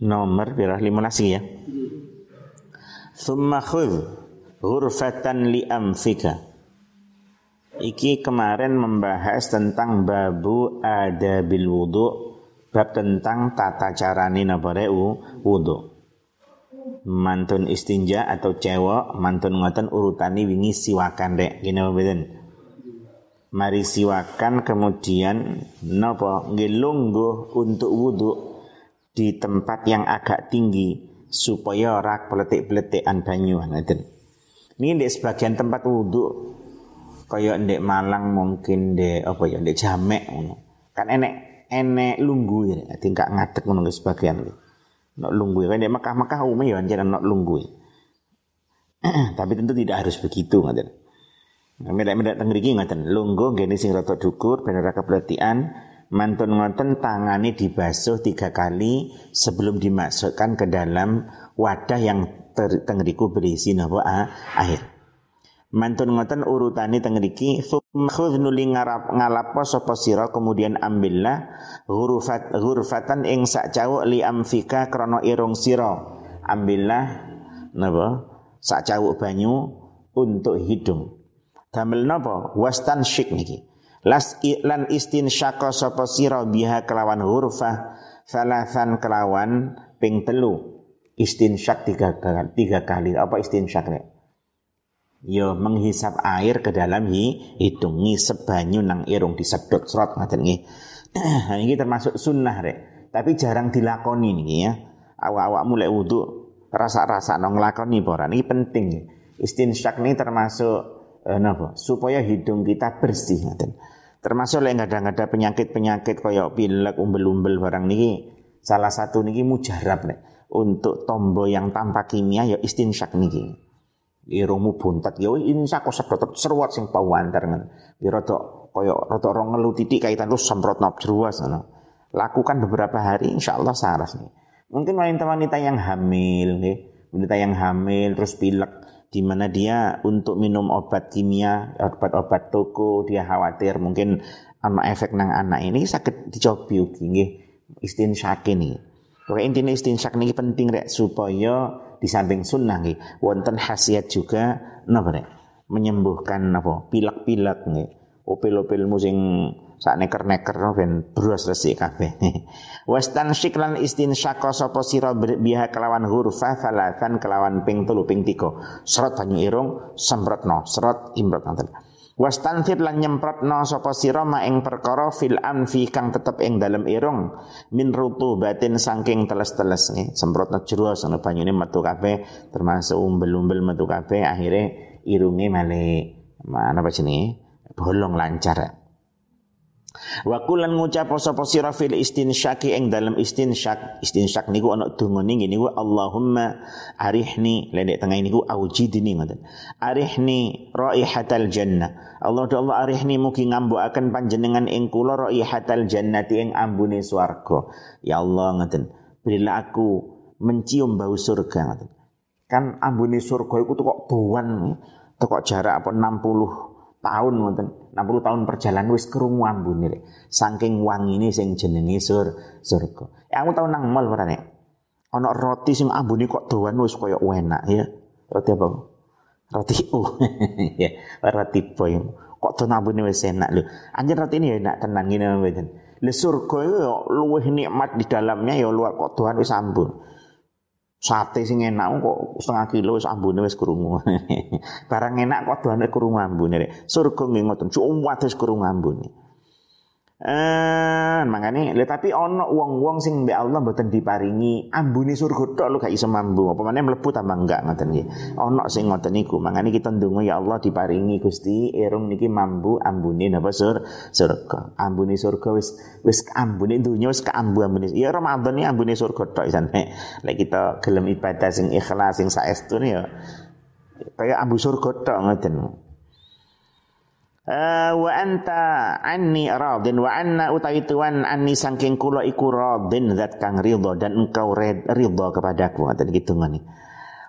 Nomor berapa? 15 ya. Thumma khudh ghurfatan li amfika. Iki kemarin membahas tentang babu ada bil wudu, bab tentang tata carani nabare wudu. Mantun istinja atau cewek mantun ngoten urutani wingi siwakan dek gini beden. Mari siwakan kemudian nopo ngelungguh untuk wudu di tempat yang agak tinggi supaya rak peletik-peletikan banyu ngoten. Ini di sebagian tempat wudu kaya ndek Malang mungkin ndek apa ya ndek Jamek. Kan enek enek lunggu ya, gak ngadeg ngono sebagian. Nek lunggu kan ndek Mekah-Mekah umum ya anjen nek lunggu. Tapi tentu tidak harus begitu ngoten. Medak-medak teng mriki lunggu ngene sing rada dukur ben ora kepletikan, mantun ngoten tangane dibasuh tiga kali sebelum dimasukkan ke dalam wadah yang tengeriku berisi napa air. Mantun ngoten urutane teng mriki khudh nuli ngarap ngalapo sapa sira kemudian ambillah ghurfat ghurfatan ing sak cawuk li amfika krana irung sira. Ambillah napa sak cawuk banyu untuk hidung. Damel napa wastan syik niki. Las lan istinsyaka sapa sira biha kelawan hurfah salasan kelawan ping telu. Istinsyak tiga, tiga kali. Apa istinsyak nek? yo menghisap air ke dalam hi, hidung ngisep nang irung disedot serot ngaten nggih. Nah, ini termasuk sunnah rek. Tapi jarang dilakoni nih ya. Awak-awak mulai wudhu rasa-rasa nong lakoni pora ini penting. Istinsyak ini termasuk eh, napa? Supaya hidung kita bersih ngaten. Termasuk lek nggak ada penyakit-penyakit koyok pilek, umbel-umbel barang niki. Salah satu niki mujarab nih untuk tombol yang tanpa kimia ya istinsyak niki irungmu buntat ya ini kok sedot seruat sing pawantar ngan ya rada kaya rada ora ngelu titik kaitan terus semprot nop jeruas ngono lakukan beberapa hari insyaallah saras nih mungkin wanita-wanita yang hamil nih wanita yang hamil terus pilek di mana dia untuk minum obat kimia obat-obat toko dia khawatir mungkin anak efek nang anak ini sakit dicobi ugi nggih. Istinsyak ini. Pokoknya intinya istinsyak ini penting rek supaya di samping sunnah nggih wonten khasiat juga napa nek menyembuhkan apa pilek-pilek nggih. Opil-opil sing sak neker-neker ben bros resik kabeh. Wastan syiklan istinsyaqa sapa sira biha kelawan hurfa falatan kelawan ping telu ping tiga. Serot banyu irung semprotno. Serot imrot ngoten. Wastanfir lan nyemprotno sapa sira ma ing perkara fil anfi kang tetep ing dalem irung. Min batin saking teles-teles nih semprotno jero sono banyune metu kabeh termasuk umbel-umbel metu kabeh. Akhirnya irunge male mana apa sini bolong lancar Wa kulan ngucap sapa sira fil istinsyaki ing dalam istinsyak. Istinsyak niku ana dungane ngene niku Allahumma arihni lendek tengah niku aujidni ngoten. Arihni raihatal jannah. Allah do Allah arihni mugi ngambukaken panjenengan ing kula raihatal jannati ing ambune swarga. Ya Allah ngoten. Berilah aku mencium bau surga ngoten. Kan ambune surga iku kok tuwan kok jarak apa 60 tahun ngoten 60 tahun perjalanan wis krungu ambune saking wangine sing jenenge sur surga. Ya aku tau nang mall ora nek? Ana roti sing ambune kok doan wis kaya enak ya. Roti apa? Roti u ya roti boy. Kok doan ambune wis enak lho. Anjir roti ini ya enak tenan ngene mboten? Le surga itu ya luwih nikmat di dalamnya ya luar kok doan wis ambun Sate sing enak kok setengah kilo wis ambune wis krungu. Barang enak kok doane krungu ambune. Surga nggih ngoten, cuwat wis krungu ambune. Eh, makanya, le tapi ono wong-wong sing mbek Allah mboten diparingi ambune surga tok lho gak iso mambu. Apa meneh mlebu tambah enggak ngoten nggih. Ono sing ngoten niku. Makanya kita ndonga ya Allah diparingi Gusti irung niki mambu ambune napa sur surga. Ambune surga wis wis ambune dunya wis kaambu ambune. Ya Ramadan iki ambune surga tok isane. Lek kita gelem ibadah sing ikhlas sing saestu ya kaya ambu surga tok ngoten. Uh, wa anta anni radin wa anna utawi tuan anni sangking kula iku radin zat kang ridha dan engkau ridha kepadaku ngoten gitu ngene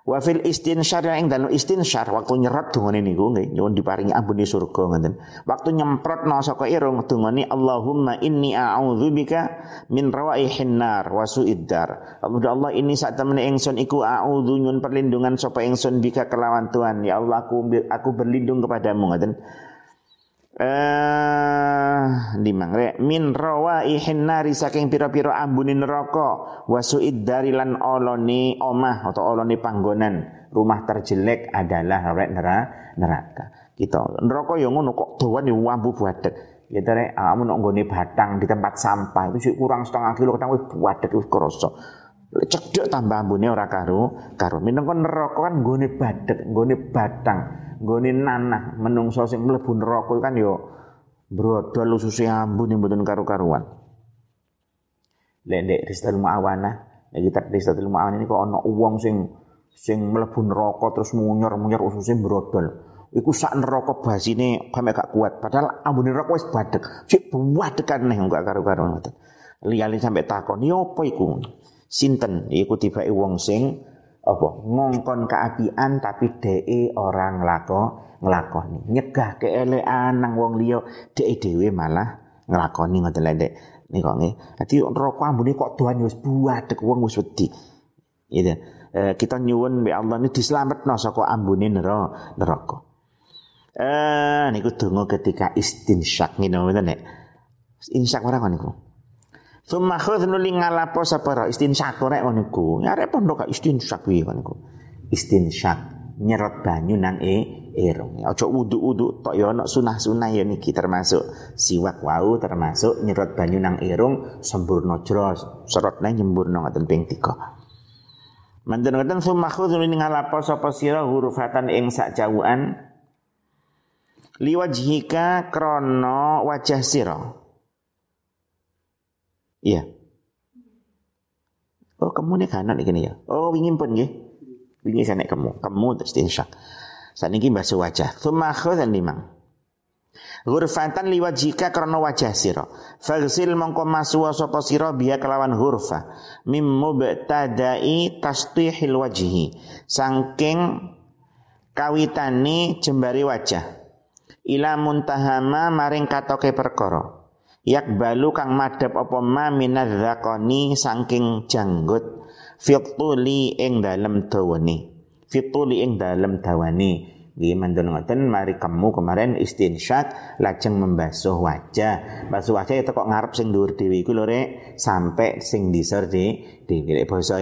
Wa fil istinsyar yang dalam istinsyar waktu nyerot dungane niku nggih nyuwun diparingi ampuni surga ngoten. Waktu nyemprot no saka irung dungane Allahumma inni a'udzubika min rawaihin nar wa su'iddar. Allah ini saat temen ingsun iku a'udzu nyun perlindungan sapa ingsun bika kelawan Tuhan. Ya Allah aku aku berlindung kepadamu ngoten eh di mangre min rawaihin nari saking pira-pira ambune neraka. Wasuid darilan olone omah atau olone panggonan. Rumah terjelek adalah rek neraka. Kita neraka yang ngono kok dawan wambu buadek ya tere kamu nak nggone batang di tempat sampah itu kurang setengah kilo kadang wis buadek wis krasa cedek tambah ambune ora karo karo minangka neraka kan nggone badek nggone batang nggone nanah menungso sing mlebu neraka kan yo brodol ususe ambun yang mboten karu-karuan. Lek ndek Ristal Muawana, nek kita Ristal Muawana ini kok ana wong sing sing mlebu neraka terus munyor-munyor ususe brodol. Iku sak neraka basine kame gak kuat. Padahal ambune neraka wis badek. Sik buadekan neh gak karu-karuan ngoten. Liyane sampai takon, "Yo apa iku?" Sinten? Iku tibake wong sing apa? Ngongkon keapian tapi de orang nglako nglakoni. Nyegah keelekan nang wong liya dhek dhewe malah nglakoni ngoten lek dek. Nika nggih. Dadi rokok ambune kok doan wis buadek wong wis wedi. Gitu. Eh, kita nyuwun mbek Allah ini dislametno saka ambune neraka. Eh niku donga ketika istinsyak ngene ngoten nek insyak ora niku Summa khudh nuli ngalapo sapara istinsyak rek ngono iku. Rek pondok gak istinsyak piye nyerot banyu nang e. Ya aja wudu-wudu tok ya ana sunah-sunah ya niki termasuk siwak wau termasuk nyerot banyu nang irung sempurna jros. Serotne nyempurna ngoten ping 3. Manten ngoten nuli ngalapo sapa sira hurufatan ing sak jawuan liwajhika krana wajah sira. Iya. Oh, kamu nih kanan iki ya. Oh, ingin pun nggih. Wingi sana kamu, kamu terus insyak. Saat ini bahasa wajah. Thumma dan limang. Hurfatan liwajika karena wajah siro. Fagsil mongko masuwa sapa siro biya kelawan hurfa. Mim mubtada'i tastihil wajihi. Sangking kawitani jembari wajah. Ila muntahama maring katoke perkara balu kang madhep apa ma minadzaqani saking janggut fituli ing dalem dawane fituli ing dalem dawane Nggih mandun ngoten mari kamu kemarin istinsyak lajeng membasuh wajah. Basuh wajah itu kok ngarep sing dhuwur dhewe iku lho rek sampai sing disor di dhewe lek basa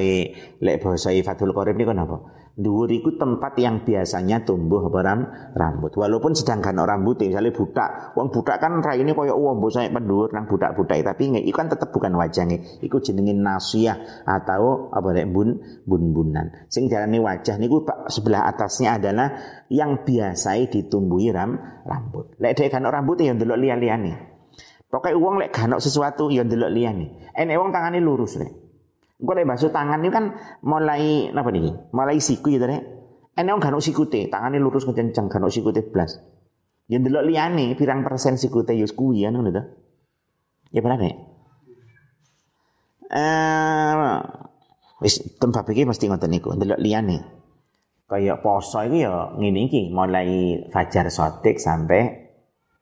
lek basa Fathul Qorib niku napa? Dhuwur iku tempat yang biasanya tumbuh ram, rambut. Walaupun sedangkan orang rambut misalnya budak, wong budak kan raine koyo uang mbok saya pendur nang budak-budak tapi nggak iku kan tetep bukan wajahnya. Iku jenenge nasiyah atau apa rek bun bun-bunan. Sing diarani wajah niku sebelah atasnya adalah yang biasa ditumbuhi ram rambut. Lek dek kan rambut ya ndelok liya-liyane. Pokoknya uang lek ganok sesuatu ya ndelok liyane. Enek wong tangane lurus rek. Engko lek basuh tangan ini kan mulai apa nih? Mulai siku gitu nek. Ene wong gak sikute, tangane lurus kenceng, gak sikute blas. Ya ndelok liyane pirang persen sikute ya kuwi ya ngono to. Ya benar nek. Eh wis tempat iki mesti ngoten niku, ndelok liyane. Kayak poso iki ya ngene iki, mulai fajar sotik sampai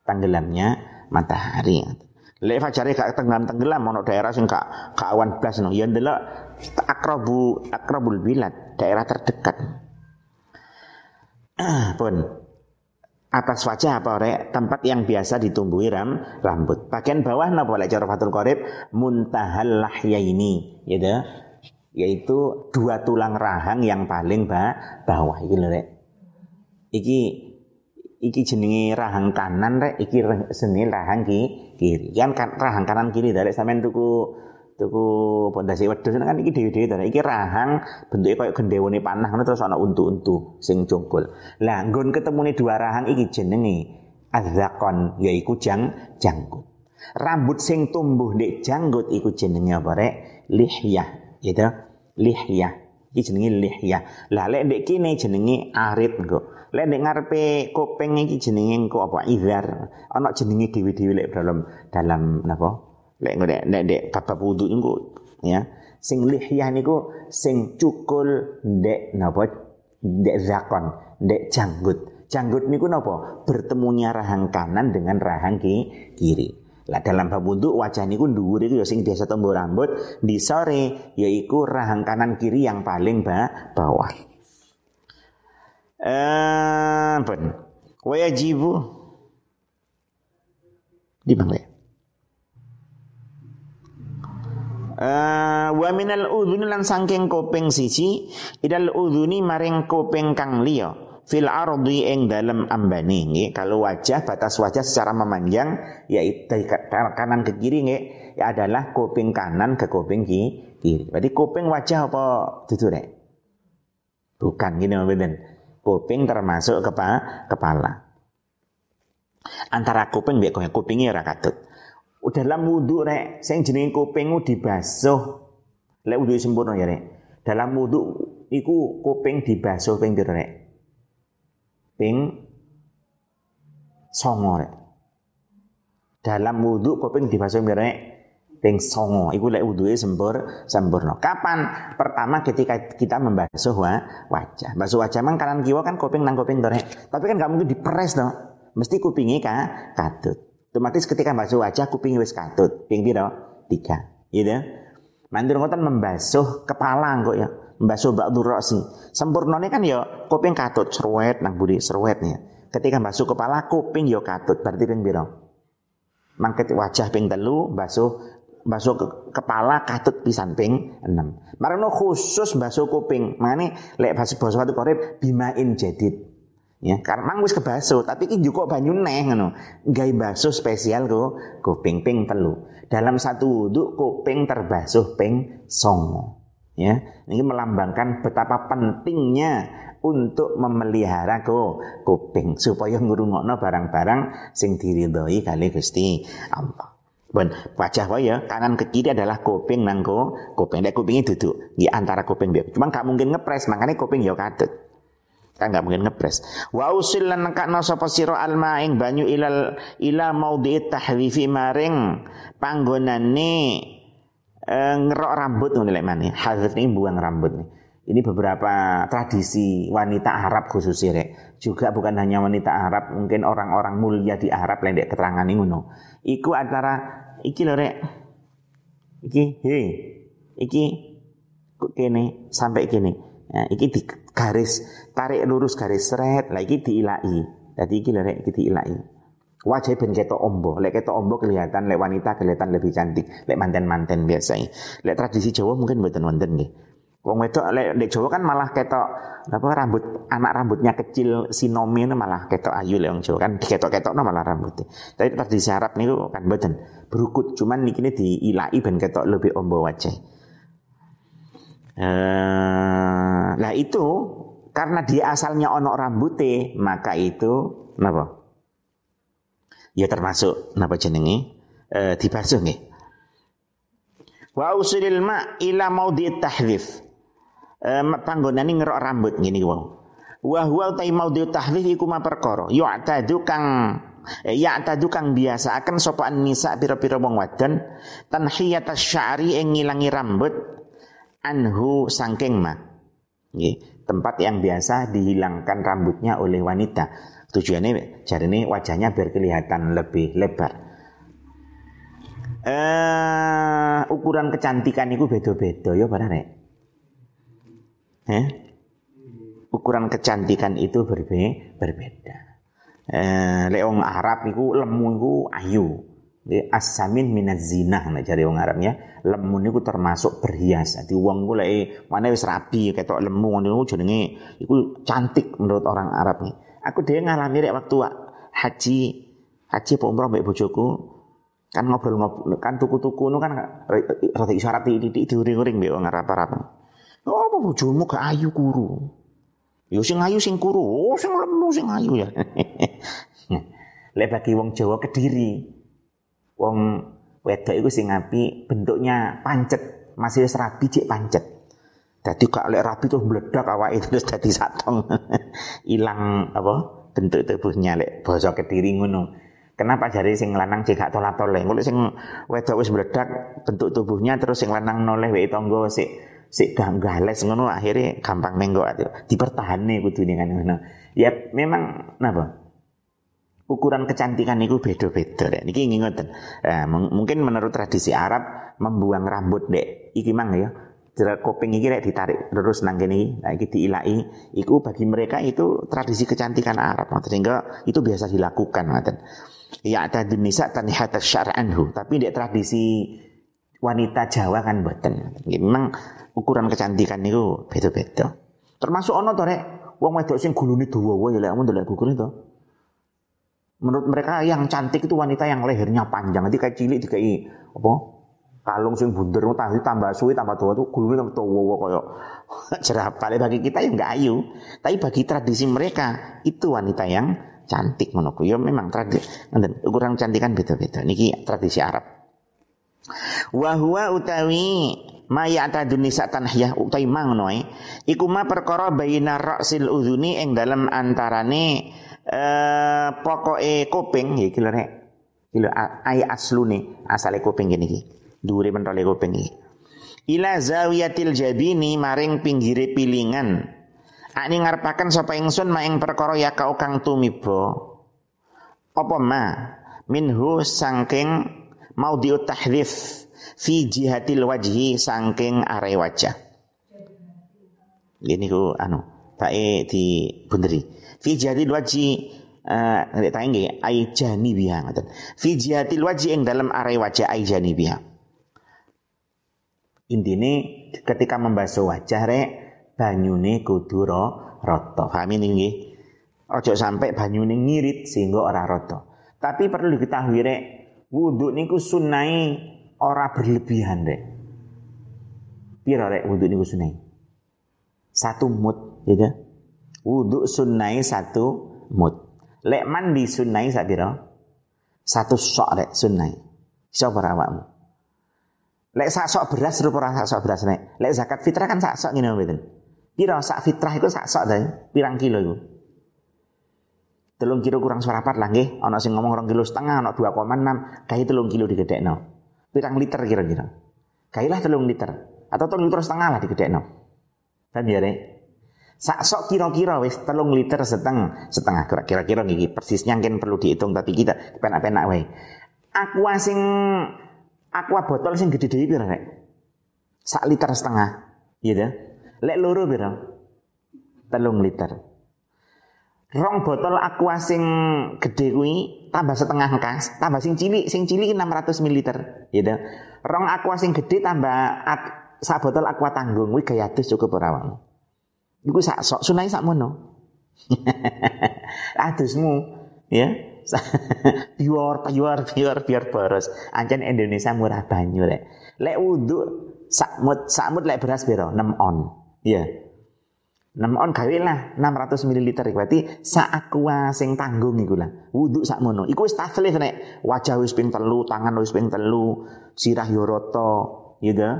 tenggelamnya matahari. Lek fajare gak tenggelam-tenggelam ono daerah sing gak gak awan blas no. Ya ndelok akrabu akrabul bilad, daerah terdekat. pun atas wajah apa rek? Tempat yang biasa ditumbuhi ram rambut. Bagian bawah napa lek cara Fathul Qorib muntahal lahyaini gitu yaitu dua tulang rahang yang paling bawah. Iki lho rek. Iki iki jenenge rahang kanan rek. Iki jenenge rahang ki, kiri. Kan, kan rahang kanan kiri dari sampean tuku tuku pondasi wedhus kan iki dhewe-dhewe to iki rahang bentuke koyo gendewone panah ngono terus ana untu-untu sing jongkol. Lah nggon ketemune dua rahang iki jenenge azzaqon yaiku jang janggut. Rambut sing tumbuh ndek janggut iku jenenge apa rek? Lihyah gitu. Lihyah. Iki jenenge lihyah. Lah lek ndek kene jenenge arit engko Lek nek ngarepe kopeng iki jenenge engko apa izar. Ana jenenge dhewe-dhewe lek dalam dalam napa? Lek nek nek nek bab wudu engko ya. Sing lihyah niku sing cukul ndek napa ndek zakon, ndek janggut. Janggut niku napa? Bertemunya rahang kanan dengan rahang kiri. Lah dalam bab wudhu wajah niku dhuwur iku ya sing biasa tombo rambut, di sore yaiku rahang kanan kiri yang paling ba bawah. Eh, pun. Wajibu di mana? Uh, wa minal udhuni lan sangking kopeng siji idal udhuni maring kopeng kang liya fil ardi ing dalam ambani nggih kalau wajah batas wajah secara memanjang yaitu kanan ke kiri nggih ya adalah kuping kanan ke kuping kiri. Berarti kuping wajah apa dudu rek? Bukan gini mboten. Kuping termasuk kepa kepala. Antara kuping mbek kupingnya ora katut dalam wudhu rek, sing jenenge kuping dibasuh. Lek wudhu sempurna ya rek. Dalam wudhu iku kuping dibasuh ping pira rek? Ping songo rek. Dalam wudhu kuping dibasuh ping rek? Ping songo. Iku lek wudhunya sempur sempurna. Kapan? Pertama ketika kita membasuh wajah. Basuh wajah mang kanan kiwa kan kuping nang kuping rek. Tapi kan gak mungkin diperes dong. Mesti kupingnya kan katut. Otomatis ketika basuh wajah kuping wis katut. Ping piro? Tiga. Gitu. Mandur ngoten membasuh kepala kok ya. Membasuh ba'du ra'si. Sempurnane kan ya kuping katut serwet nang budi serwetnya. Ketika basuh kepala kuping ya katut. Berarti ping piro? Mangket wajah ping telu basuh basuh ke, kepala katut pisan ping 6. Marano khusus basuh kuping. Mangane lek basuh basuh korep bimain jadid. Ya, karena mang wis kebaso, tapi ki juga banyu neh ngono. Gawe baso spesial go kuping ping telu. Dalam satu wudhu kuping terbasuh ping songo. Ya, ini melambangkan betapa pentingnya untuk memelihara go kuping supaya ngurungokno barang-barang sing diridhoi kali Gusti Allah. Ben, wajah ya kanan ke kiri adalah kuping nang kuping. Nek kupingnya duduk di antara kuping dia. Cuman gak mungkin ngepres, makanya kuping ya katut kan nggak mungkin ngepres wa usil lan nekakno sapa sira alma ing banyu ilal ila maudhi tahwifi maring panggonane eh, ngerok rambut ngono lek mani hadz ini buang rambut nih ini beberapa tradisi wanita Arab khususnya rek. Juga bukan hanya wanita Arab, mungkin orang-orang mulia di Arab lain keterangan ngono. Iku antara iki lho rek. Iki, hei. Iki kene sampai kene. Ya, iki di garis tarik lurus garis seret lagi diilai jadi iki lek iki diilai wajah ben ketok ombo lek ketok ombo kelihatan lek wanita kelihatan lebih cantik lek manten-manten biasa lek tradisi Jawa mungkin mboten wonten nggih Wong wedok lek lek Jawa kan malah ketok apa rambut anak rambutnya kecil sinomi malah ketok ayu lek wong Jawa kan ketok-ketok malah rambutnya. Tapi tradisi Arab niku kan mboten berukut cuman niki diilai ben ketok lebih ombo wajah. Lah itu karena dia asalnya onok rambute, maka itu napa? Ya termasuk napa jenenge? Eh dibasuh nggih. Wa usulil ma ila maudhi tahdhif. Eh panggonane ngerok rambut ngene wae. Wa huwa ta maudhi tahdhif iku ma perkara. Yu'tadu kang eh, ya tadu kang biasa akan sopan nisa pira-pira wong wadon tanhiyat syari ing ngilangi rambut anhu sangking ma. tempat yang biasa dihilangkan rambutnya oleh wanita. Tujuannya jadi ini wajahnya biar kelihatan lebih lebar. Uh, ukuran kecantikan itu beda-beda ya pada. Eh? Ukuran kecantikan itu berbe berbeda. Eh, leong Arab itu lemu itu ayu. Asamin minaz zinah nah cari wong Arabnya lemu niku termasuk berhias. Dadi wong ku lek mana wis rapi ketok lemu ngono niku jenenge iku cantik menurut orang Arab nih. Aku dhewe ngalami rek waktu haji haji apa umroh mbek bojoku kan ngobrol-ngobrol kan tuku-tuku nu kan rada isyarat titik diuring-uring mbek wong Arab-Arab. Oh, bojomu gak ayu kuru? Yo sing ayu sing kuru, oh sing lemu sing ayu ya. Lek bagi wong Jawa Kediri, wong wedok iku sing api bentuknya pancet, masih rapi cek pancet. Jadi gak lek rapi tuh meledak awake terus dadi satong. Hilang apa bentuk tubuhnya lek basa Kediri ngono. Kenapa jadi sing lanang cek gak tolak toleh? Kalau sing wedok wis meledak bentuk tubuhnya terus sing lanang noleh wae tonggo sik sik gales ngono akhirnya gampang menggok ati dipertahane kudune kan ngono. Ya memang napa? Ukuran kecantikan itu beda-beda. Dek niki ngoten. Nah, mungkin menurut tradisi Arab membuang rambut dek iki mang ya jerat kopeng iki rek ditarik terus nang kene nah iki diilai iku bagi mereka itu tradisi kecantikan Arab. Sehingga itu biasa dilakukan ngoten. Ya ada nisa tanihata syar'anhu. Tapi dek tradisi wanita Jawa kan boten memang ukuran kecantikan itu beda-beda. Termasuk ono to rek wong wedok sing gulune dawa ya lek mun delok Google itu. Menurut mereka yang cantik itu wanita yang lehernya panjang. Nanti kayak cilik dikai apa? Kalung sing bunder tahu tambah suwi tambah tua tuh gulune tambah tua koyo jerapah. Bagi kita yang enggak ayu, tapi bagi tradisi mereka itu wanita yang cantik menurutku. Ya memang tradisi ukuran kecantikan beda-beda. Niki tradisi Arab. Wahwa utawi maya ta dunisa tanhyah utai mang noe iku ma perkara bayina ra'sil udhuni ing dalam antarane eh pokoke kuping iki lho rek. Iki lho ai aslune asale kuping gini iki. Dhuwure pentole kuping iki. Ila zawiyatil jabini maring pinggire pilingan. Ani ngarepaken sapa ingsun ma ing perkara ya kau kang tumiba. Apa ma? Minhu sangking mau tahdhif fi jihatil wajhi sangking are wajah. Ini ku anu, tae di bunderi. Fi jihatil wajhi eh tae nggih ai jani biha ngoten. Fi jihatil wajhi ing dalam are wajah ai jani biha. Intine ketika membasuh wajah rek banyune kudu rata. Paham ini nggih? Ojo sampai banyune ngirit sehingga ora rata. Tapi perlu diketahui rek, wudhu niku sunai ora berlebihan deh. Pira rek wudhu niku sunai? Satu mut, gitu. Wudhu sunai satu mut. Lek mandi sunai sak pira? Satu sok rek sunai. Ora awakmu? Lek sak sok beras rupa ora sok beras nek. Lek zakat fitrah kan sak sok ngene mboten. Pira sak fitrah itu sak sok ta? Pirang kilo iku? Telung kilo kurang separapat lah nggih ana sing ngomong rong kilo setengah ana 2,6 kae telung kilo digedekno pirang liter kira-kira. Kailah telung liter atau telung liter setengah lah digedekno. Kan ya rek. Sak sok kira-kira wis telung liter setengah setengah kira-kira gigi persisnya mungkin perlu dihitung tapi kita penak-penak wae. Aqua sing aqua botol sing gede dhewe pira rek? Sak liter setengah, iya Lek loro pira? Telung liter rong botol aqua sing gede kuwi tambah setengah kas, tambah sing cilik, sing cilik 600 ml, gitu. Rong aqua sing gede tambah at, sak botol aqua tanggung kuwi gaya adus cukup ora wae. Iku sak sok sunai sak mono. Adusmu ya. biar biar biar biar boros. Ancen Indonesia murah banyu rek. Lek mut sak mut lek beras piro? 6 on. Iya. 6 on gawe lah 600 ml berarti sak aqua sing tanggung iku lah. Wudu sak mono. Iku wis taslih nek wajah wis ping telu, tangan wis ping telu, sirah yo rata, ya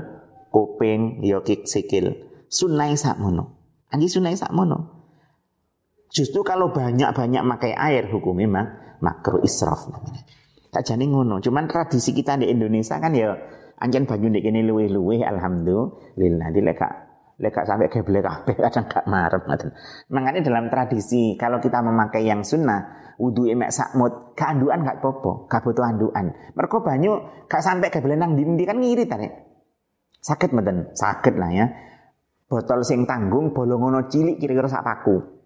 kuping yo kik sikil. Sunai sak mono. Anji sunai sak mono. Justru kalau banyak-banyak makai air hukum memang makro israf namanya. Tak jadi ngono. Cuman tradisi kita di Indonesia kan ya anjen banyu ndek kene luwih-luwih alhamdulillah. Di lek lek gak sampai geblek kabeh kadang gak marem ngoten. Makanya dalam tradisi kalau kita memakai yang sunnah wudu emek sakmut keanduan gak popo, gak butuh anduan. Mergo banyu gak sampai geblek nang dindi kan ngirit tarik. Sakit mboten? Sakit lah ya. Botol sing tanggung bolongono cilik kira-kira sak paku.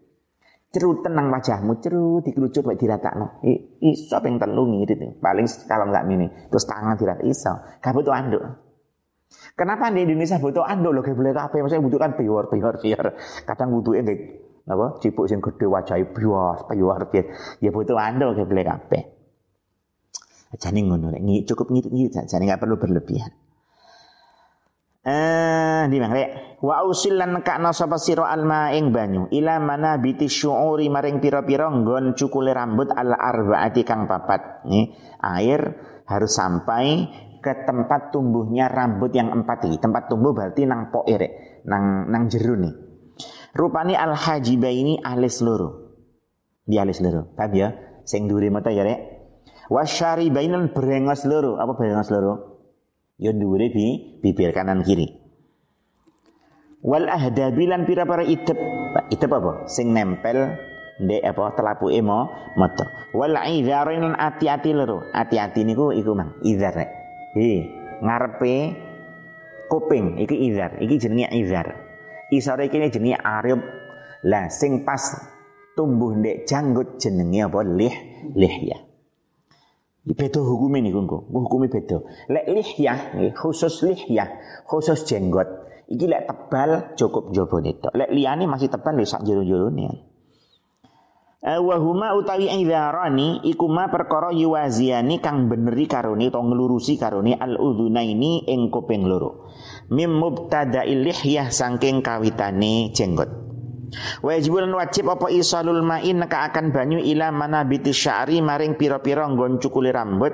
Cerut tenang wajahmu, cerut dikerucut wae diratakno. Iso ping telu ngirit. Paling kalau enggak mini, terus tangan dirat iso. Gak butuh anduk. Kenapa di Indonesia butuh loh kayak boleh apa? Maksudnya butuhkan biar biar biar. Kadang butuhnya deh apa? Cipuk sing gede wajah biar biar biar. Ya butuh kayak boleh apa? Jadi ngono nih cukup ngirit ngirit jadi nggak perlu berlebihan. Eh, di mana Wa usilan kakna sapa sira alma ing banyu ila mana biti syuuri maring pira-pira nggon cukule rambut al arbaati kang papat. Nih, air harus sampai ke tempat tumbuhnya rambut yang empat ini. Tempat tumbuh berarti nang poire, nang nang jeru nih. Rupani al hajiba ini alis seluruh. Di alis seluruh. Paham ya? Sing duri mata ya rek. Wasyari bainan berengos seluruh. Apa berengos seluruh? Ya duri di bibir kanan kiri. Wal ahdabilan pira-pira idep. Idep apa? Sing nempel ndek apa telapu emo moto. Wal idharin ati-ati loro. Ati-ati niku iku mang. Hi, ngarepe kuping iki idhar, iki jenenge idhar. Isore iki jenenge arib. Lah sing pas tumbuh ndek janggut jenenge apa? Lih, lihya. Beda hukum ini engko. Hukumnya beda. Lek lihyah, khusus lihyah, khusus jenggot. Iki lek tebal cukup jobo itu. Lek liyane masih tebal lek sak jero-jerone. Eh, wa huma utawi idharani iku ma perkara yuwaziani kang beneri karone utawa nglurusi karone al udhunaini ing kuping loro. Mim mubtada'il lihyah saking kawitane jenggot. Wajibul wajib apa isalul ma'in neka akan banyu ila mana biti sya'ri maring piro-piro nggon cukuli rambut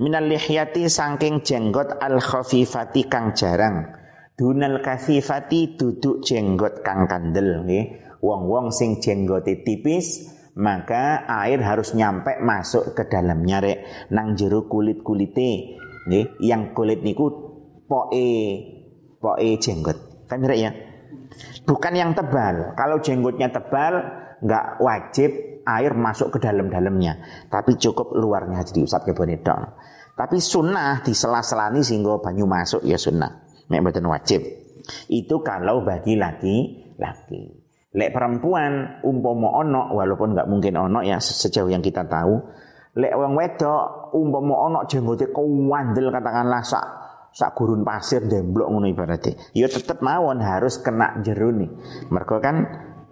minal lihyati sangking jenggot al khafifati kang jarang dunal kasifati duduk jenggot kang kandel nggih wong-wong sing jenggote tipis maka air harus nyampe masuk ke dalamnya rek nang jero kulit-kulite nggih yang kulit niku poe poe jenggot kan ya Bukan yang tebal. Kalau jenggotnya tebal, nggak wajib air masuk ke dalam-dalamnya. Tapi cukup luarnya jadi usap ke bonedong. Tapi sunnah di sela-selani sehingga banyu masuk ya sunnah. Betul wajib. Itu kalau bagi laki-laki. Lek perempuan umpomo ono walaupun nggak mungkin ono ya sejauh yang kita tahu. Lek wong wedok umpomo ono jenggote kawandel katakanlah sak sak gurun pasir demblok ngono ibaratnya. Ya tetap mawon harus kena jeruni. Mereka kan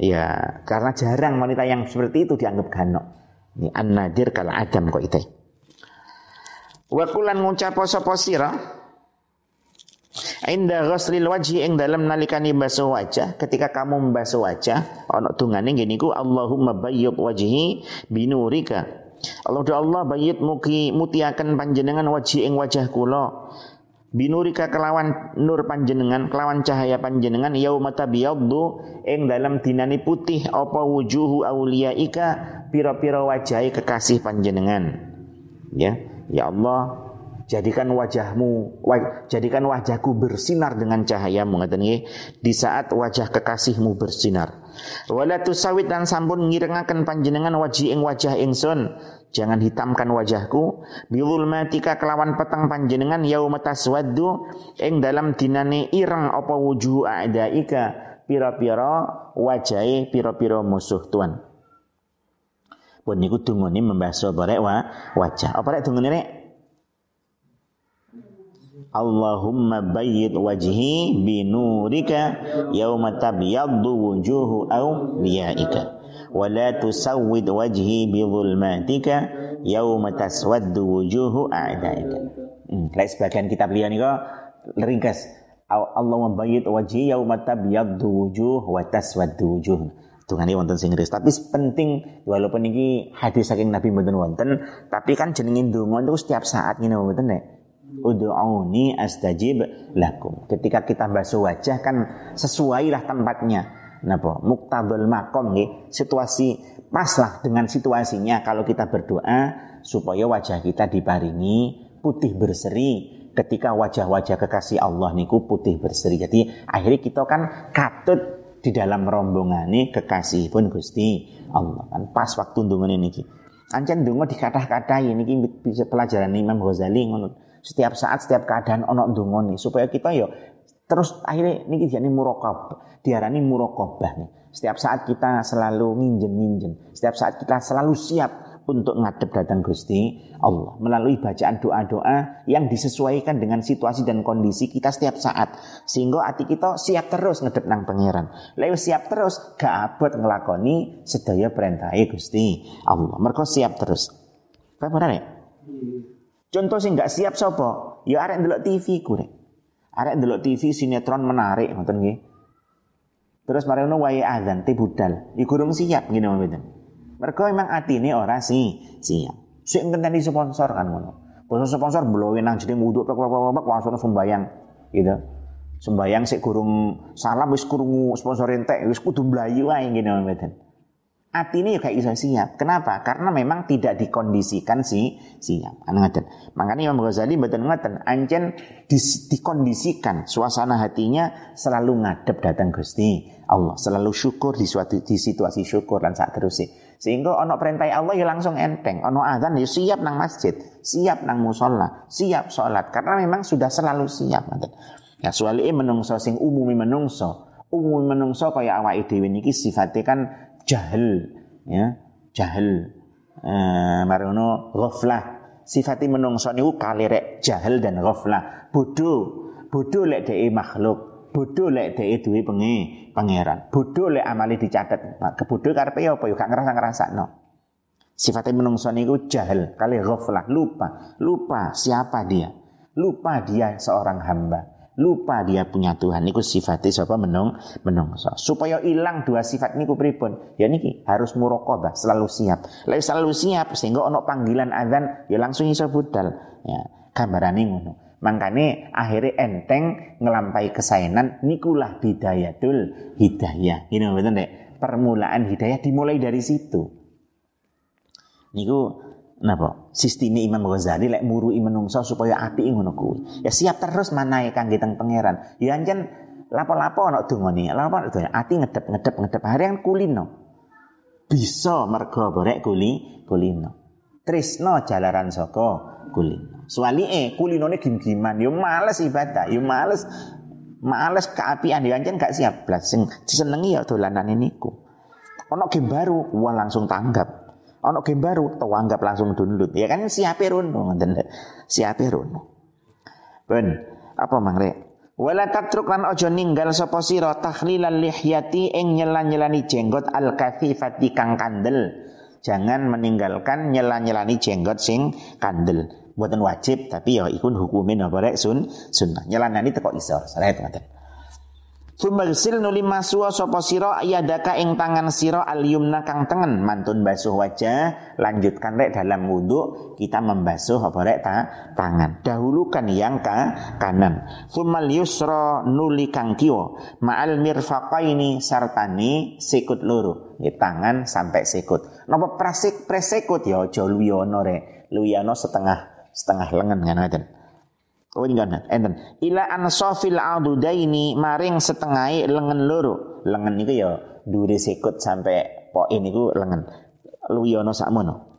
ya karena jarang wanita yang seperti itu dianggap ganok. Ini an-nadir kala adam kok itu. Wa kulan ngucap sapa sira Inda ghuslil wajhi ing dalam nalikani basuh wajah. Ketika kamu membasuh wajah ana tungane ngene iku Allahumma bayyid wajhi binurika. Allah Allah bayyid muki mutiakan panjenengan wajhi ing wajah kula. Binurika kelawan nur panjenengan kelawan cahaya panjenengan yaumata biyaddu ing dalam dinani putih apa wujuhu auliyaika pira-pira wajahi kekasih panjenengan. Ya ya Allah jadikan wajahmu waj, jadikan wajahku bersinar dengan cahayamu. Ngaten di saat wajah kekasihmu bersinar. Wala tusawit dan sampun ngirengaken panjenengan wajih ing wajah ingsun. Jangan hitamkan wajahku. Matika kelawan petang panjenengan yauma taswaddu. Ing dalam dinane ireng apa wujuh a'daika. Pira-pira wajahe pira-pira musuh tuan. Pun niku dungane membahas wa wajah. Apa rek dungane rek? Allahumma bayyid wajhi binurika yauma tabyaddu wujuhu awliyaika wa la tusawwid wajhi bi dhulmatika yauma taswaddu wujuhu a'daika. Hmm, lain sebagian kitab liya nika ringkas. Allah membayit wajhi yauma tabyaddu wujuh wa taswaddu wujuh. Tungane wonten sing ris. Tapi penting walaupun ini hadis saking Nabi mboten wonten, tapi kan jenengin donga itu setiap saat ngene mboten nek. Astajib lakum. Ketika kita basuh wajah kan sesuailah tempatnya. Napa? Muktadul makom nggih. Situasi paslah dengan situasinya kalau kita berdoa supaya wajah kita diparingi putih berseri. Ketika wajah-wajah kekasih Allah niku putih berseri. Jadi akhirnya kita kan katut di dalam rombongan ini kekasih pun Gusti Allah kan. Pas waktu ndonga niki. Ancen ndonga dikathah-kathah ini bisa pelajaran Imam Ghazali ngono setiap saat setiap keadaan ono ndonga supaya kita yo Terus akhirnya ini jadi murokab, diarani murokobah nih. Setiap saat kita selalu nginjen-nginjen. Setiap saat kita selalu siap untuk ngadep datang Gusti Allah. Melalui bacaan doa-doa yang disesuaikan dengan situasi dan kondisi kita setiap saat. Sehingga hati kita siap terus ngadep nang pangeran. Lalu siap terus gak abot ngelakoni sedaya perintah Gusti Allah. Mereka siap terus. Apa benar ya? Contoh sih nggak siap sopo, ya arek ndelok TV kurek. Arek ndelok TV sinetron menarik ngoten nggih. Terus mari ngono wae azan te budal. Iku durung siap ngene mboten. Mergo memang atine ora sih siap. Sik ngenteni sponsor kan ngono. Bosok sponsor blowe nang jeneng wudu plek plek plek langsung sembayang gitu. Sembayang sik gurung salam wis krungu sponsor entek wis kudu mlayu wae ngene mboten. Ini juga bisa siap. Kenapa? Karena memang tidak dikondisikan si siap. Ngaten. Makanya Imam Ghazali betul ngaten, ancen di, dikondisikan suasana hatinya selalu ngadep datang Gusti Allah, selalu syukur di suatu di situasi syukur dan saat terus Sehingga ono perintah Allah ya langsung enteng, ono azan ya siap nang masjid, siap nang musola, siap sholat karena memang sudah selalu siap. Ngaten. Ya suali menungso sing umumi menungso, umumi menungso kaya awake dhewe niki sifatnya kan jahil ya jahil. Eh marono ghaflah. Sifati menungso niku kalirek jahil dan ghaflah. Bodoh bodoh lek dhek makhluk bodoh lek dhek duwe pengi pangeran. Bodoh lek amali dicatet. Kebodoh karepe apa? Yo gak ngerasa-ngrasakno sifatnya menungso niku jahil kali ghaflah. Lupa lupa siapa dia. Lupa dia seorang hamba lupa dia punya Tuhan. Niku sifatnya siapa menung menungso. Supaya hilang dua sifat niku pripun? Ya niki harus murokobah selalu siap. Lalu selalu siap sehingga ono panggilan azan ya langsung iso budal. Ya gambarane ngono. Makanya akhirnya enteng ngelampai kesayangan nikulah bidayatul hidayah. Ini betul deh permulaan hidayah dimulai dari situ. Niku Napa? Sistime Imam Ghazali lek murui menungso supaya api ngono kuwi. Ya siap terus manae kangge teng pangeran. Ya anjen lapo-lapo ana dongane. Lapo ana ati ngedep ngedep yang kulino. Bisa mergo borek kuli kulino. Trisno jalaran saka kulino. Suwalike kulinone gim-giman yo ya males ibadah, yo ya males males keapian ya anjen gak siap blas sing disenengi ya dolanan niku. Ono game baru, wah langsung tanggap ono game baru tau anggap langsung download. Ya kan siape rono ngoten siape rono. Ben apa mangre wala tatruk lan ojo ninggal sapa sira tahlilal lihyati ing nyelan-nyelani jenggot al kathifati kang kandel. Jangan meninggalkan nyelan-nyelani jenggot sing kandel. Buatan wajib tapi ya ikun hukumin apa rek? Sun sunnah. Nyelanani teko iso salah ngoten Sumagsil nuli masua sapa sira ayadaka ing tangan sira al yumna kang tengen. Mantun basuh wajah lanjutkan rek dalam wudhu kita membasuh apa rek ta, tangan. Dahulukan yang ka kanan. Sumal yusra nuli kang kiwa. Ma'al mirfaqaini sartani sikut loro ya, tangan sampai sikut. Napa prasik presikut ya aja luwiyono rek. Luwiyono setengah setengah lengan ngoten Oh ini kan enten. Ila ansofil adudaini maring setengah lengan loro. Lengan itu ya duri sikut sampai poin itu lengan. Luyono sakmono.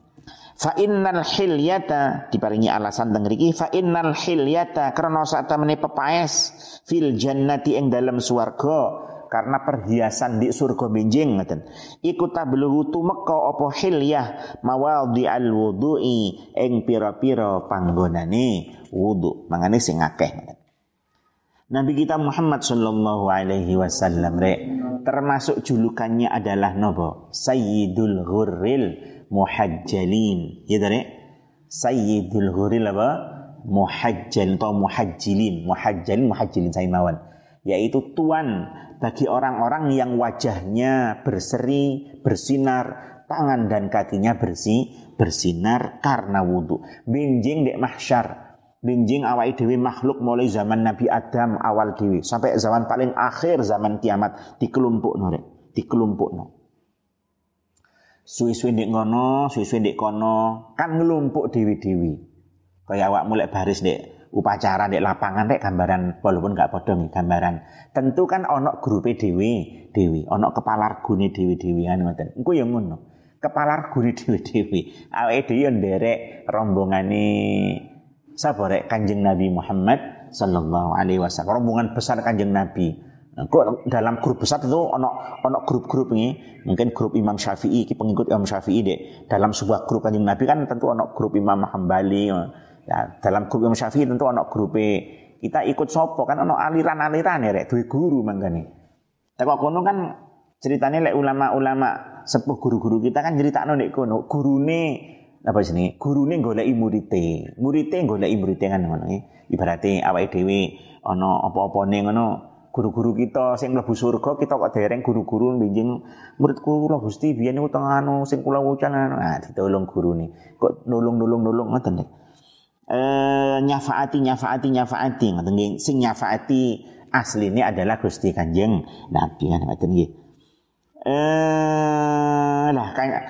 Fa innal hilyata diparingi alasan teng mriki fa innal hilyata krana sak temene pepaes fil jannati ing dalam swarga karena perhiasan di surga benjing ngeten iku tabluhu tumeka apa hilyah mawadhi al wudu'i ing pira-pira panggonane wudu. Mangane sing akeh Nabi kita Muhammad sallallahu alaihi wasallam rek termasuk julukannya adalah nopo Sayyidul Ghurril Muhajjalin. Ya rek? Sayyidul Ghurril apa? Muhajjal atau muhajjilin. Muhajjalin muhajjilin saya mawan yaitu tuan bagi orang-orang yang wajahnya berseri, bersinar, tangan dan kakinya bersih, bersinar karena wudhu. Binjing dek mahsyar. Binjing awal dewi makhluk mulai zaman Nabi Adam awal dewi sampai zaman paling akhir zaman kiamat dikelumpuk nore, dikelumpuk no. Suwi-suwi dek ngono, suwi-suwi dek kono, kan ngelumpuk dewi-dewi. Kayak awak mulai baris dek upacara di lapangan rek gambaran walaupun gak podong gambaran. Tentu kan onok grupe dewi dewi onok kepala argune dewi dewi kan ngoten. Engko yang ngono kepala argune dewi dewi awake dhewe nderek rombongane sapa rek? Kanjeng Nabi Muhammad sallallahu alaihi wasallam. Rombongan besar Kanjeng Nabi. Kok dalam grup besar itu ono ono grup-grup ini? Mungkin grup Imam Syafi'i pengikut Imam Syafi'i deh dalam sebuah grup kanjeng Nabi kan tentu ono grup Imam Hambali Ya, dalam grup Imam Syafi'i tentu ono grup kita ikut sopo kan ono aliran-aliran ya rek duwe guru mangkane. Teko kono kan ceritanya lek ulama-ulama sepuh guru-guru kita kan critakno nek kono gurune apa sini gurune goleki murite. Murite goleki murite kan ngono ibaratnya awake dhewe ana apa-apane ngono. Guru-guru kita sing mlebu surga kita kok dereng guru-guru binjing muridku kula Gusti biyen niku teng anu sing kula wucan nah ditolong gurune. Kok nulung-nulung-nulung ngoten nek eh, nyafaati nyafaati nyafaati ngoten nggih sing nyafaati asli ini adalah Gusti Kanjeng Nabi kan ngoten nggih Eh lah kayak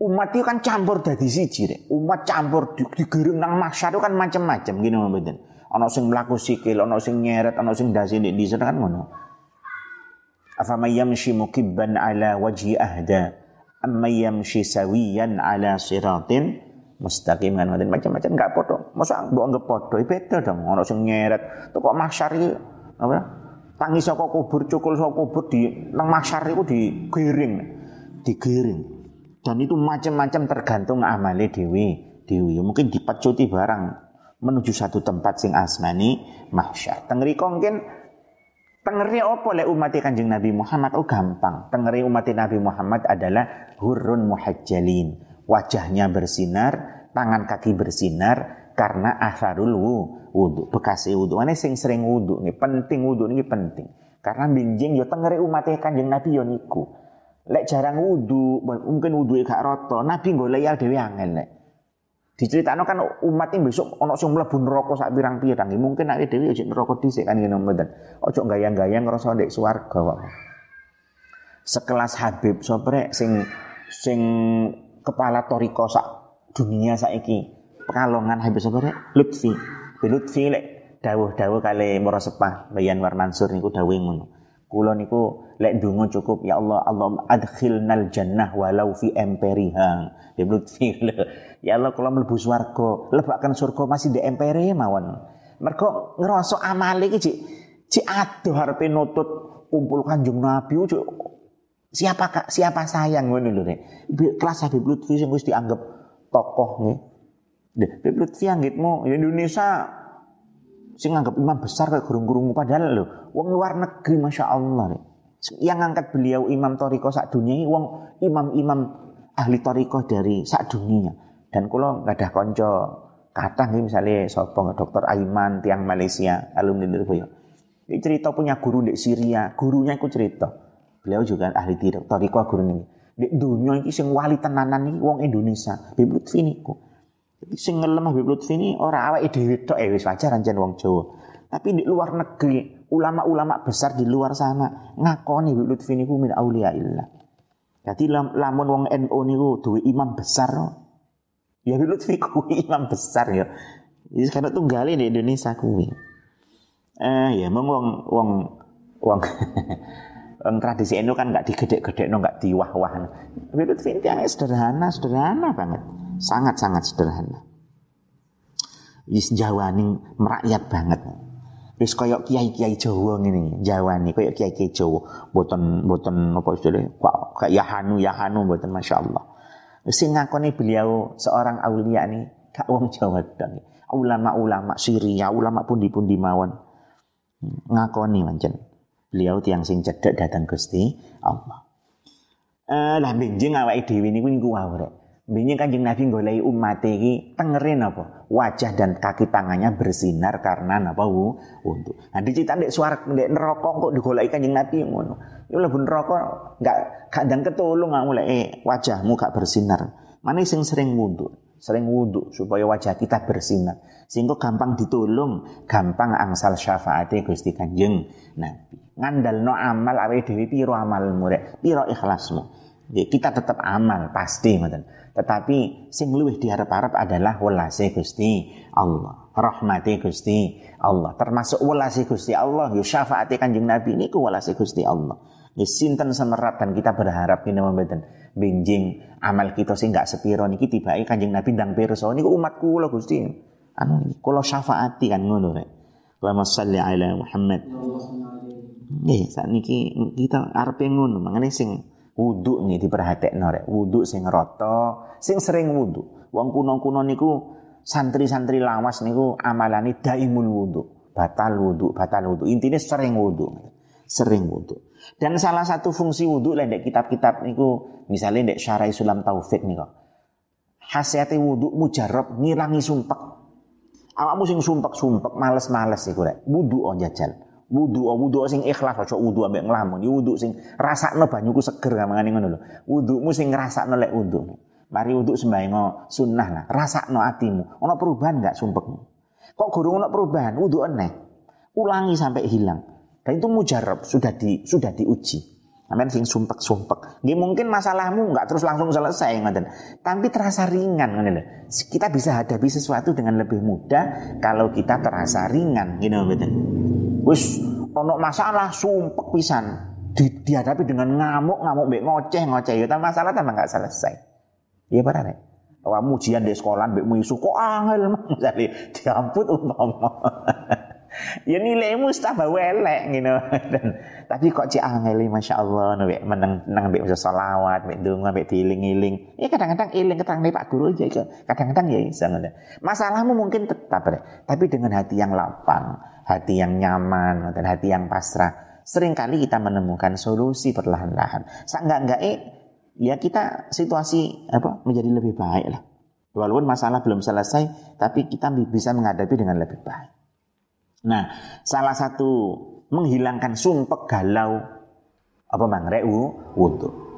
umat itu kan campur dari siji rek. Umat campur di, digerung nang mahsyar itu kan macam-macam gini mboten. Ana sing mlaku sikil, ana sing nyeret, ana sing dasi di dhisik kan ngono. Afama yamshi mukibban ala wajhi ahda amma yamshi sawiyan ala siratin mustaqim kan ngoten macam-macam enggak podo. Masa mbok anggap podo beda dong. Ana sing nyeret, kok mahsyar iki apa? Tangi saka kubur, cukul saka kubur di nang mahsyar iku digiring. Digiring. Dan itu macam-macam tergantung amale dewi dewi. Mungkin dipecuti barang menuju satu tempat sing asmani mahsyar. Tengeri mungkin tengeri apa lek umat Kanjeng Nabi Muhammad oh gampang. Tengeri umat Nabi Muhammad adalah hurun muhajjalin. Wajahnya bersinar, tangan kaki bersinar karena asarul wudhu bekas wudhu mana sing sering wudhu nih penting wudhu nih penting. Karena binjing yo tengere umat kanjeng nabi yo niku. Lek jarang wudhu mungkin wudhu gak roto nabi golek ya dewi angel lek diceritakno kan umat ini besok ono sing mlebu neraka sak pirang-pirang. Mungkin nek dhewe ojo neraka dhisik kan ngene mboten. Ojo gayang-gayang ngrasa ndek swarga kok sekelas Habib soprek sing sing kepala toriko sak dunia saiki. Pekalongan Habib soprek Lutfi. Lutfi lek. Dawuh-dawuh kali Mora Sepah Bayan War Mansur niku dawuh ngono. Niku lek ndonga cukup ya Allah Allah adkhilnal jannah walau fi emperiha. Ya Lutfi Ya Allah kula mlebu swarga, lebakan surga masih di empere mawon. Mergo ngerasa amale iki cik. Cik adoh nutut kumpul Kanjeng Nabi siapa siapa sayang? Ngono lho nek. Kelas Habib Lutfi sing wis dianggap tokoh nggih Habib Lutfi anggitmu Indonesia sing nganggap imam besar kayak gurung-gurung padahal lho wong luar negeri masya Allah nih. yang ngangkat beliau imam toriko sak dunia ini wong imam-imam ahli toriko dari sak dunia dan kalau nggak ada konco kata nih misalnya sopong dokter Aiman tiang Malaysia alumni dari ini cerita punya guru di Syria. Gurunya aku cerita beliau juga ahli toriko guru ini di dunia ini sing wali tenanan ini wong Indonesia bibut ini jadi sing ngelem Habib Lutfi orang awak dhewe tok eh wis wajar anjen wong Jawa. Tapi di luar negeri, ulama-ulama besar di luar sana ngakoni Habib Lutfi niku min auliyaillah. Jadi lam, lamun wong NU niku duwe imam besar. Ya Habib Lutfi kuwi imam besar ya. Jadi sekarang tunggali di Indonesia kuwi. Eh ya mong wong wong wong tradisi NU kan nggak digedek-gedek no nggak diwah-wah. Lutfi ini sederhana, sederhana banget sangat-sangat sederhana. Wis jawani merakyat banget. Wis koyok kiai-kiai Jawa ngene, jawani koyok kiai-kiai Jawa, boten boten apa kok kayak Yahanu Yahanu boten masyaallah. Sing ngakoni beliau seorang aulia nih, kak wong Jawa. Ulama-ulama Syria, ulama pundi-pundi mawon. Ngakoni mancen. Beliau tiang sing cedek datang Gusti Allah. Eh lah benjing awake dhewe niku niku wae Binya kanjeng Nabi golai umat ini tengerin apa? Wajah dan kaki tangannya bersinar karena apa wu untuk. Nah dicita dek suara dek nerokok kok digolai kanjeng Nabi ngono. Ya lebih nerokok nggak kadang nggak mulai eh wajahmu gak bersinar. Mana sing sering wudhu, sering wudhu supaya wajah kita bersinar. Sehingga gampang ditolong, gampang angsal syafaatnya Gusti Kanjeng Nabi. Ngandal no amal awe dewi piro amalmu rek, piro ikhlasmu. Ya, kita tetap amal pasti ngoten. Tetapi sing luwih diharap-harap adalah welase Gusti Allah. Rahmati Gusti Allah. Termasuk welase Gusti Allah. Yo syafaati Kanjeng Nabi niku welase Gusti Allah. Ya sinten semerat dan kita berharap ini mboten benjing amal kita sing gak sepiro niki tibake Kanjeng Nabi ndang pirsa niku umat kula Gusti. Anu kula syafaati kan ngono rek. Allahumma shalli ala Muhammad. Nggih, saat niki kita arep ngono, mangane sing Wudhu nih diperhatekno rek. Wudhu sing rata, sing sering wudhu. Wong kuno-kuno niku santri-santri lawas niku amalane daimul wudhu. Batal wudhu, batal wudhu. Intinya sering wudhu. Sering wudhu. Dan salah satu fungsi wudhu lah kitab-kitab niku misalnya dek Syarah Sulam Taufik niku. Khasiate wudhu mujarab ngilangi sumpek. Awakmu sing sumpek-sumpek males-males iku rek. Wudhu oh jajal wudu wudu sing ikhlas aja wudu ambek nglamun. Iki wudu sing rasakno banyuku seger kamangane ngono lho. Wudumu sing ngrasakno lek wudu mari wudu sembahyang sunnah lah. Rasakno atimu. Ana perubahan enggak sumpekmu? Kok gurung ana perubahan? Wudu eneh. Ulangi sampai hilang dan itu mujarab sudah di sudah diuji Amin sing sumpek-sumpek. Nggih mungkin masalahmu nggak terus langsung selesai ngoten. Tapi terasa ringan ngoten. Kita bisa hadapi sesuatu dengan lebih mudah kalau kita terasa ringan gitu mboten. Wis ono masalah sumpek pisan di, dihadapi dengan ngamuk-ngamuk mbek ngoceh-ngoceh ya masalah tambah nggak selesai. Iya benar ya? Kamu ujian di sekolah mbek isu kok angel misalnya diamput umpama. ya nilaimu tambah welek gitu. Dan, tapi kok cik angeli Masya Allah nabi menang menang mbek salawat, mbek donga, mbek diiling-iling. Ya kadang-kadang iling ketang Pak Guru aja Kadang-kadang ya bisa Masalahmu mungkin tetap ya, tapi dengan hati yang lapang, hati yang nyaman, dan hati yang pasrah. Seringkali kita menemukan solusi perlahan-lahan. Seenggak-enggak eh, ya kita situasi apa menjadi lebih baik lah. Walaupun masalah belum selesai, tapi kita bisa menghadapi dengan lebih baik. Nah, salah satu menghilangkan sumpek galau apa mang reu wudhu.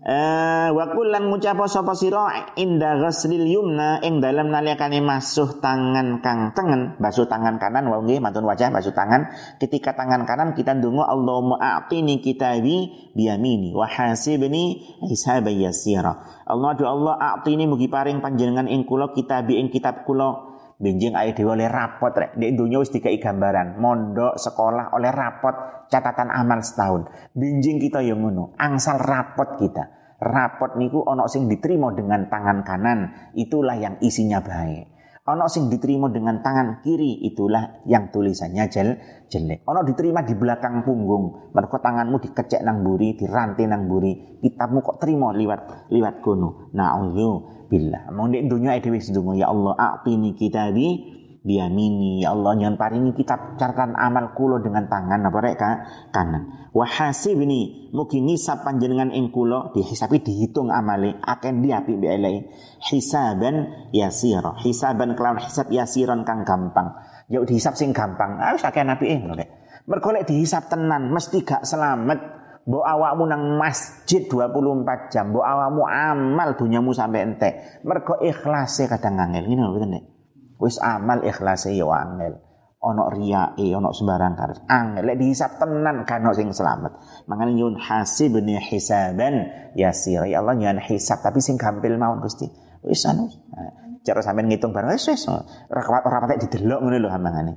Eh wa kullan ngucapa sapa sira inda ghaslil yumna ing dalem nalikane masuh tangan kang tengen, basuh tangan kanan wa nggih mantun wajah basuh tangan. Ketika tangan kanan kita ndonga Allahumma a'tini kitabi biyamini wa hasibni hisaban yasira. Allah do Allah a'tini mugi paring panjenengan ing kula kitabi ing kitab kula Benjing ae dhewe oleh rapot rek. Di dunia wis dikai gambaran, mondok, sekolah oleh rapot catatan amal setahun. Benjing kita yang ngono, angsal rapot kita. Rapot niku ono sing diterima dengan tangan kanan, itulah yang isinya baik. Ono sing diterima dengan tangan kiri, itulah yang tulisannya jel jelek. Ono diterima di belakang punggung, mereka tanganmu dikecek nang buri, dirantai nang buri, kitabmu kok terima liwat liwat. Na'udzu billah. Mau ndek dunya dhewe sedungo ya Allah a'tini kitabi biyamini ya Allah nyon paringi kitab catatan amal kulo dengan tangan. Apa rek kanan. Wa hasibni mugi ngisap panjenengan ing kulo. Dihisabi dihitung amale. Akan diapi bi hisaban yasira. Hisaban kelawan hisab yasiran kang gampang. Ya dihisap sing gampang. Ah wis akeh napi ing rek. Mergo lek dihisap tenan mesti gak selamat. Mbok awakmu nang masjid 24 jam, mbok awakmu amal dunyamu sampai entek. Mergo ikhlase kadang angel. Ngene lho. Wis amal ikhlase ya angel. Ono riyae, ono sembarang kar. Angel lek dihisap tenan kan sing selamat. Mangane nyun hasibni hisaban yasir. Ya Allah nyun hisab tapi sing gampil mawon Gusti. Wis anu. Cara sampean ngitung bareng wis wis. Ora patek didelok ngono lho hambangane.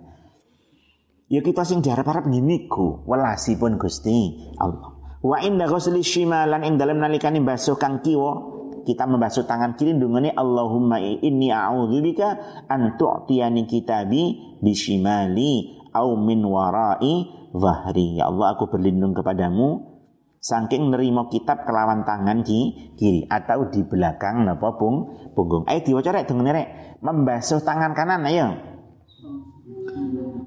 Ya kita sing diharap-harap ngene ku, welasipun Gusti Allah. Wa inda ghusli shimalan ing dalam nalikani basuh kang kiwa kita membasuh tangan kiri dungane Allahumma inni a'udzubika an tu'tiyani kitabi bishimali au min warai zahri. Ya Allah aku berlindung kepadamu saking nerima kitab kelawan tangan ki, kiri atau di belakang napa pung punggung. Ayo diwaca rek dengene rek. Membasuh tangan kanan ayo.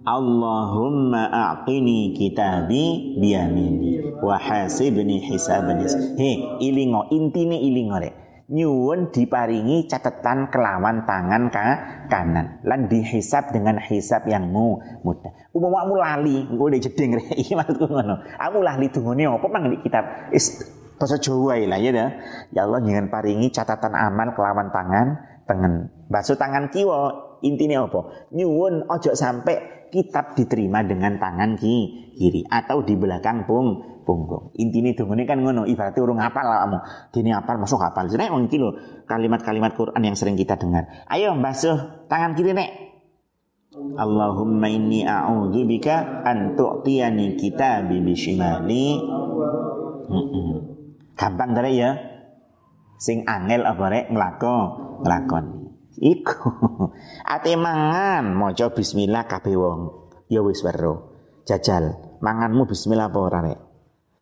Allahumma a'tini kitabi biyamini wa hasibni hisaban He, ilingo intine ilingo rek. Nyuwun diparingi catatan kelawan tangan ka kanan lan dihisap dengan hisap yang mu mudah. Umpama lali, engko udah jeding. Iki maksudku ngono. Aku lali dungane apa mang di kitab is bahasa Jawa lah ya dah. Ya Allah jangan paringi catatan aman kelawan tangan tengen. Basuh tangan kiwa intinya apa? Nyuwun ojo sampai kitab diterima dengan tangan kiri atau di belakang pung punggung. Intinya ini kan ngono, ibaratnya urung hafal kamu. Dini hafal masuk hafal. Jadi mungkin lo kalimat-kalimat Quran yang sering kita dengar. Ayo basuh tangan kiri nek. Allahumma inni a'udzubika an tu'tiyani kitabi bishimali. Mm Gampang dari ya. Sing angel apa rek nglako nglakon. Iku. Ate mangan maca bismillah kabeh wong. Ya wis weruh. Jajal, manganmu bismillah apa ora rek?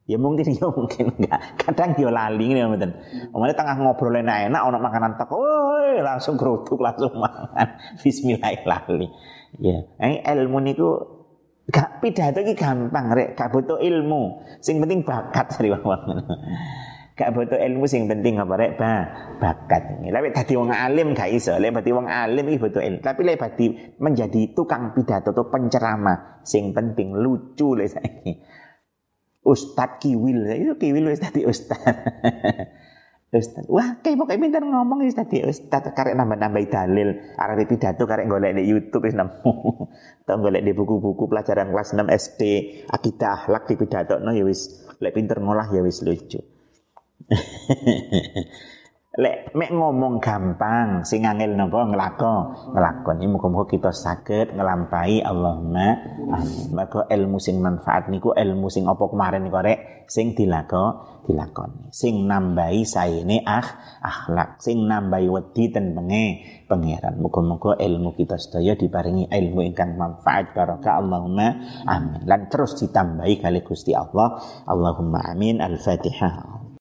Ya mungkin ya mungkin enggak. Kadang yo lali ngene mboten. Omane tengah ngobrol enak-enak ana makanan teko, langsung kerutuk langsung mangan. Bismillah lali. Ya, eh, ilmu niku gak pidato iki gampang rek, gak butuh ilmu. Sing penting bakat dari wong Gak butuh ilmu sing penting apa rek ba, bakat. Tapi tadi wong alim gak iso. Lek dadi wong alim iki butuh ilmu. Tapi lek dadi menjadi tukang pidato atau penceramah sing penting lucu lek saiki. Ustad kiwil, itu kiwil wis dadi ustad. Ustaz, wah kayak pokoknya pintar ngomong Ustaz, ya Ustaz karek nambah-nambah dalil, arep pidato karek golek di YouTube wis nemu. Tau golek di buku-buku pelajaran kelas 6 SD, akidah akhlak di pidato no ya wis lek pinter ngolah ya wis lucu. Lek mek ngomong gampang, sing angel napa nglakon, nglakoni muga-muga kita saged nglampahi Allahumma amin. Mergo ilmu sing manfaat niku ilmu sing apa kemarin korek sing dilako dilakoni. Sing nambahi saene ah akhlak, sing nambahi wedi tentenge pangeran. Muga-muga ilmu kita sedaya diparingi ilmu ingkang manfaat barokah Allahumma amin. Lan terus ditambahi kali Gusti Allah. Allahumma amin. Al-Fatihah.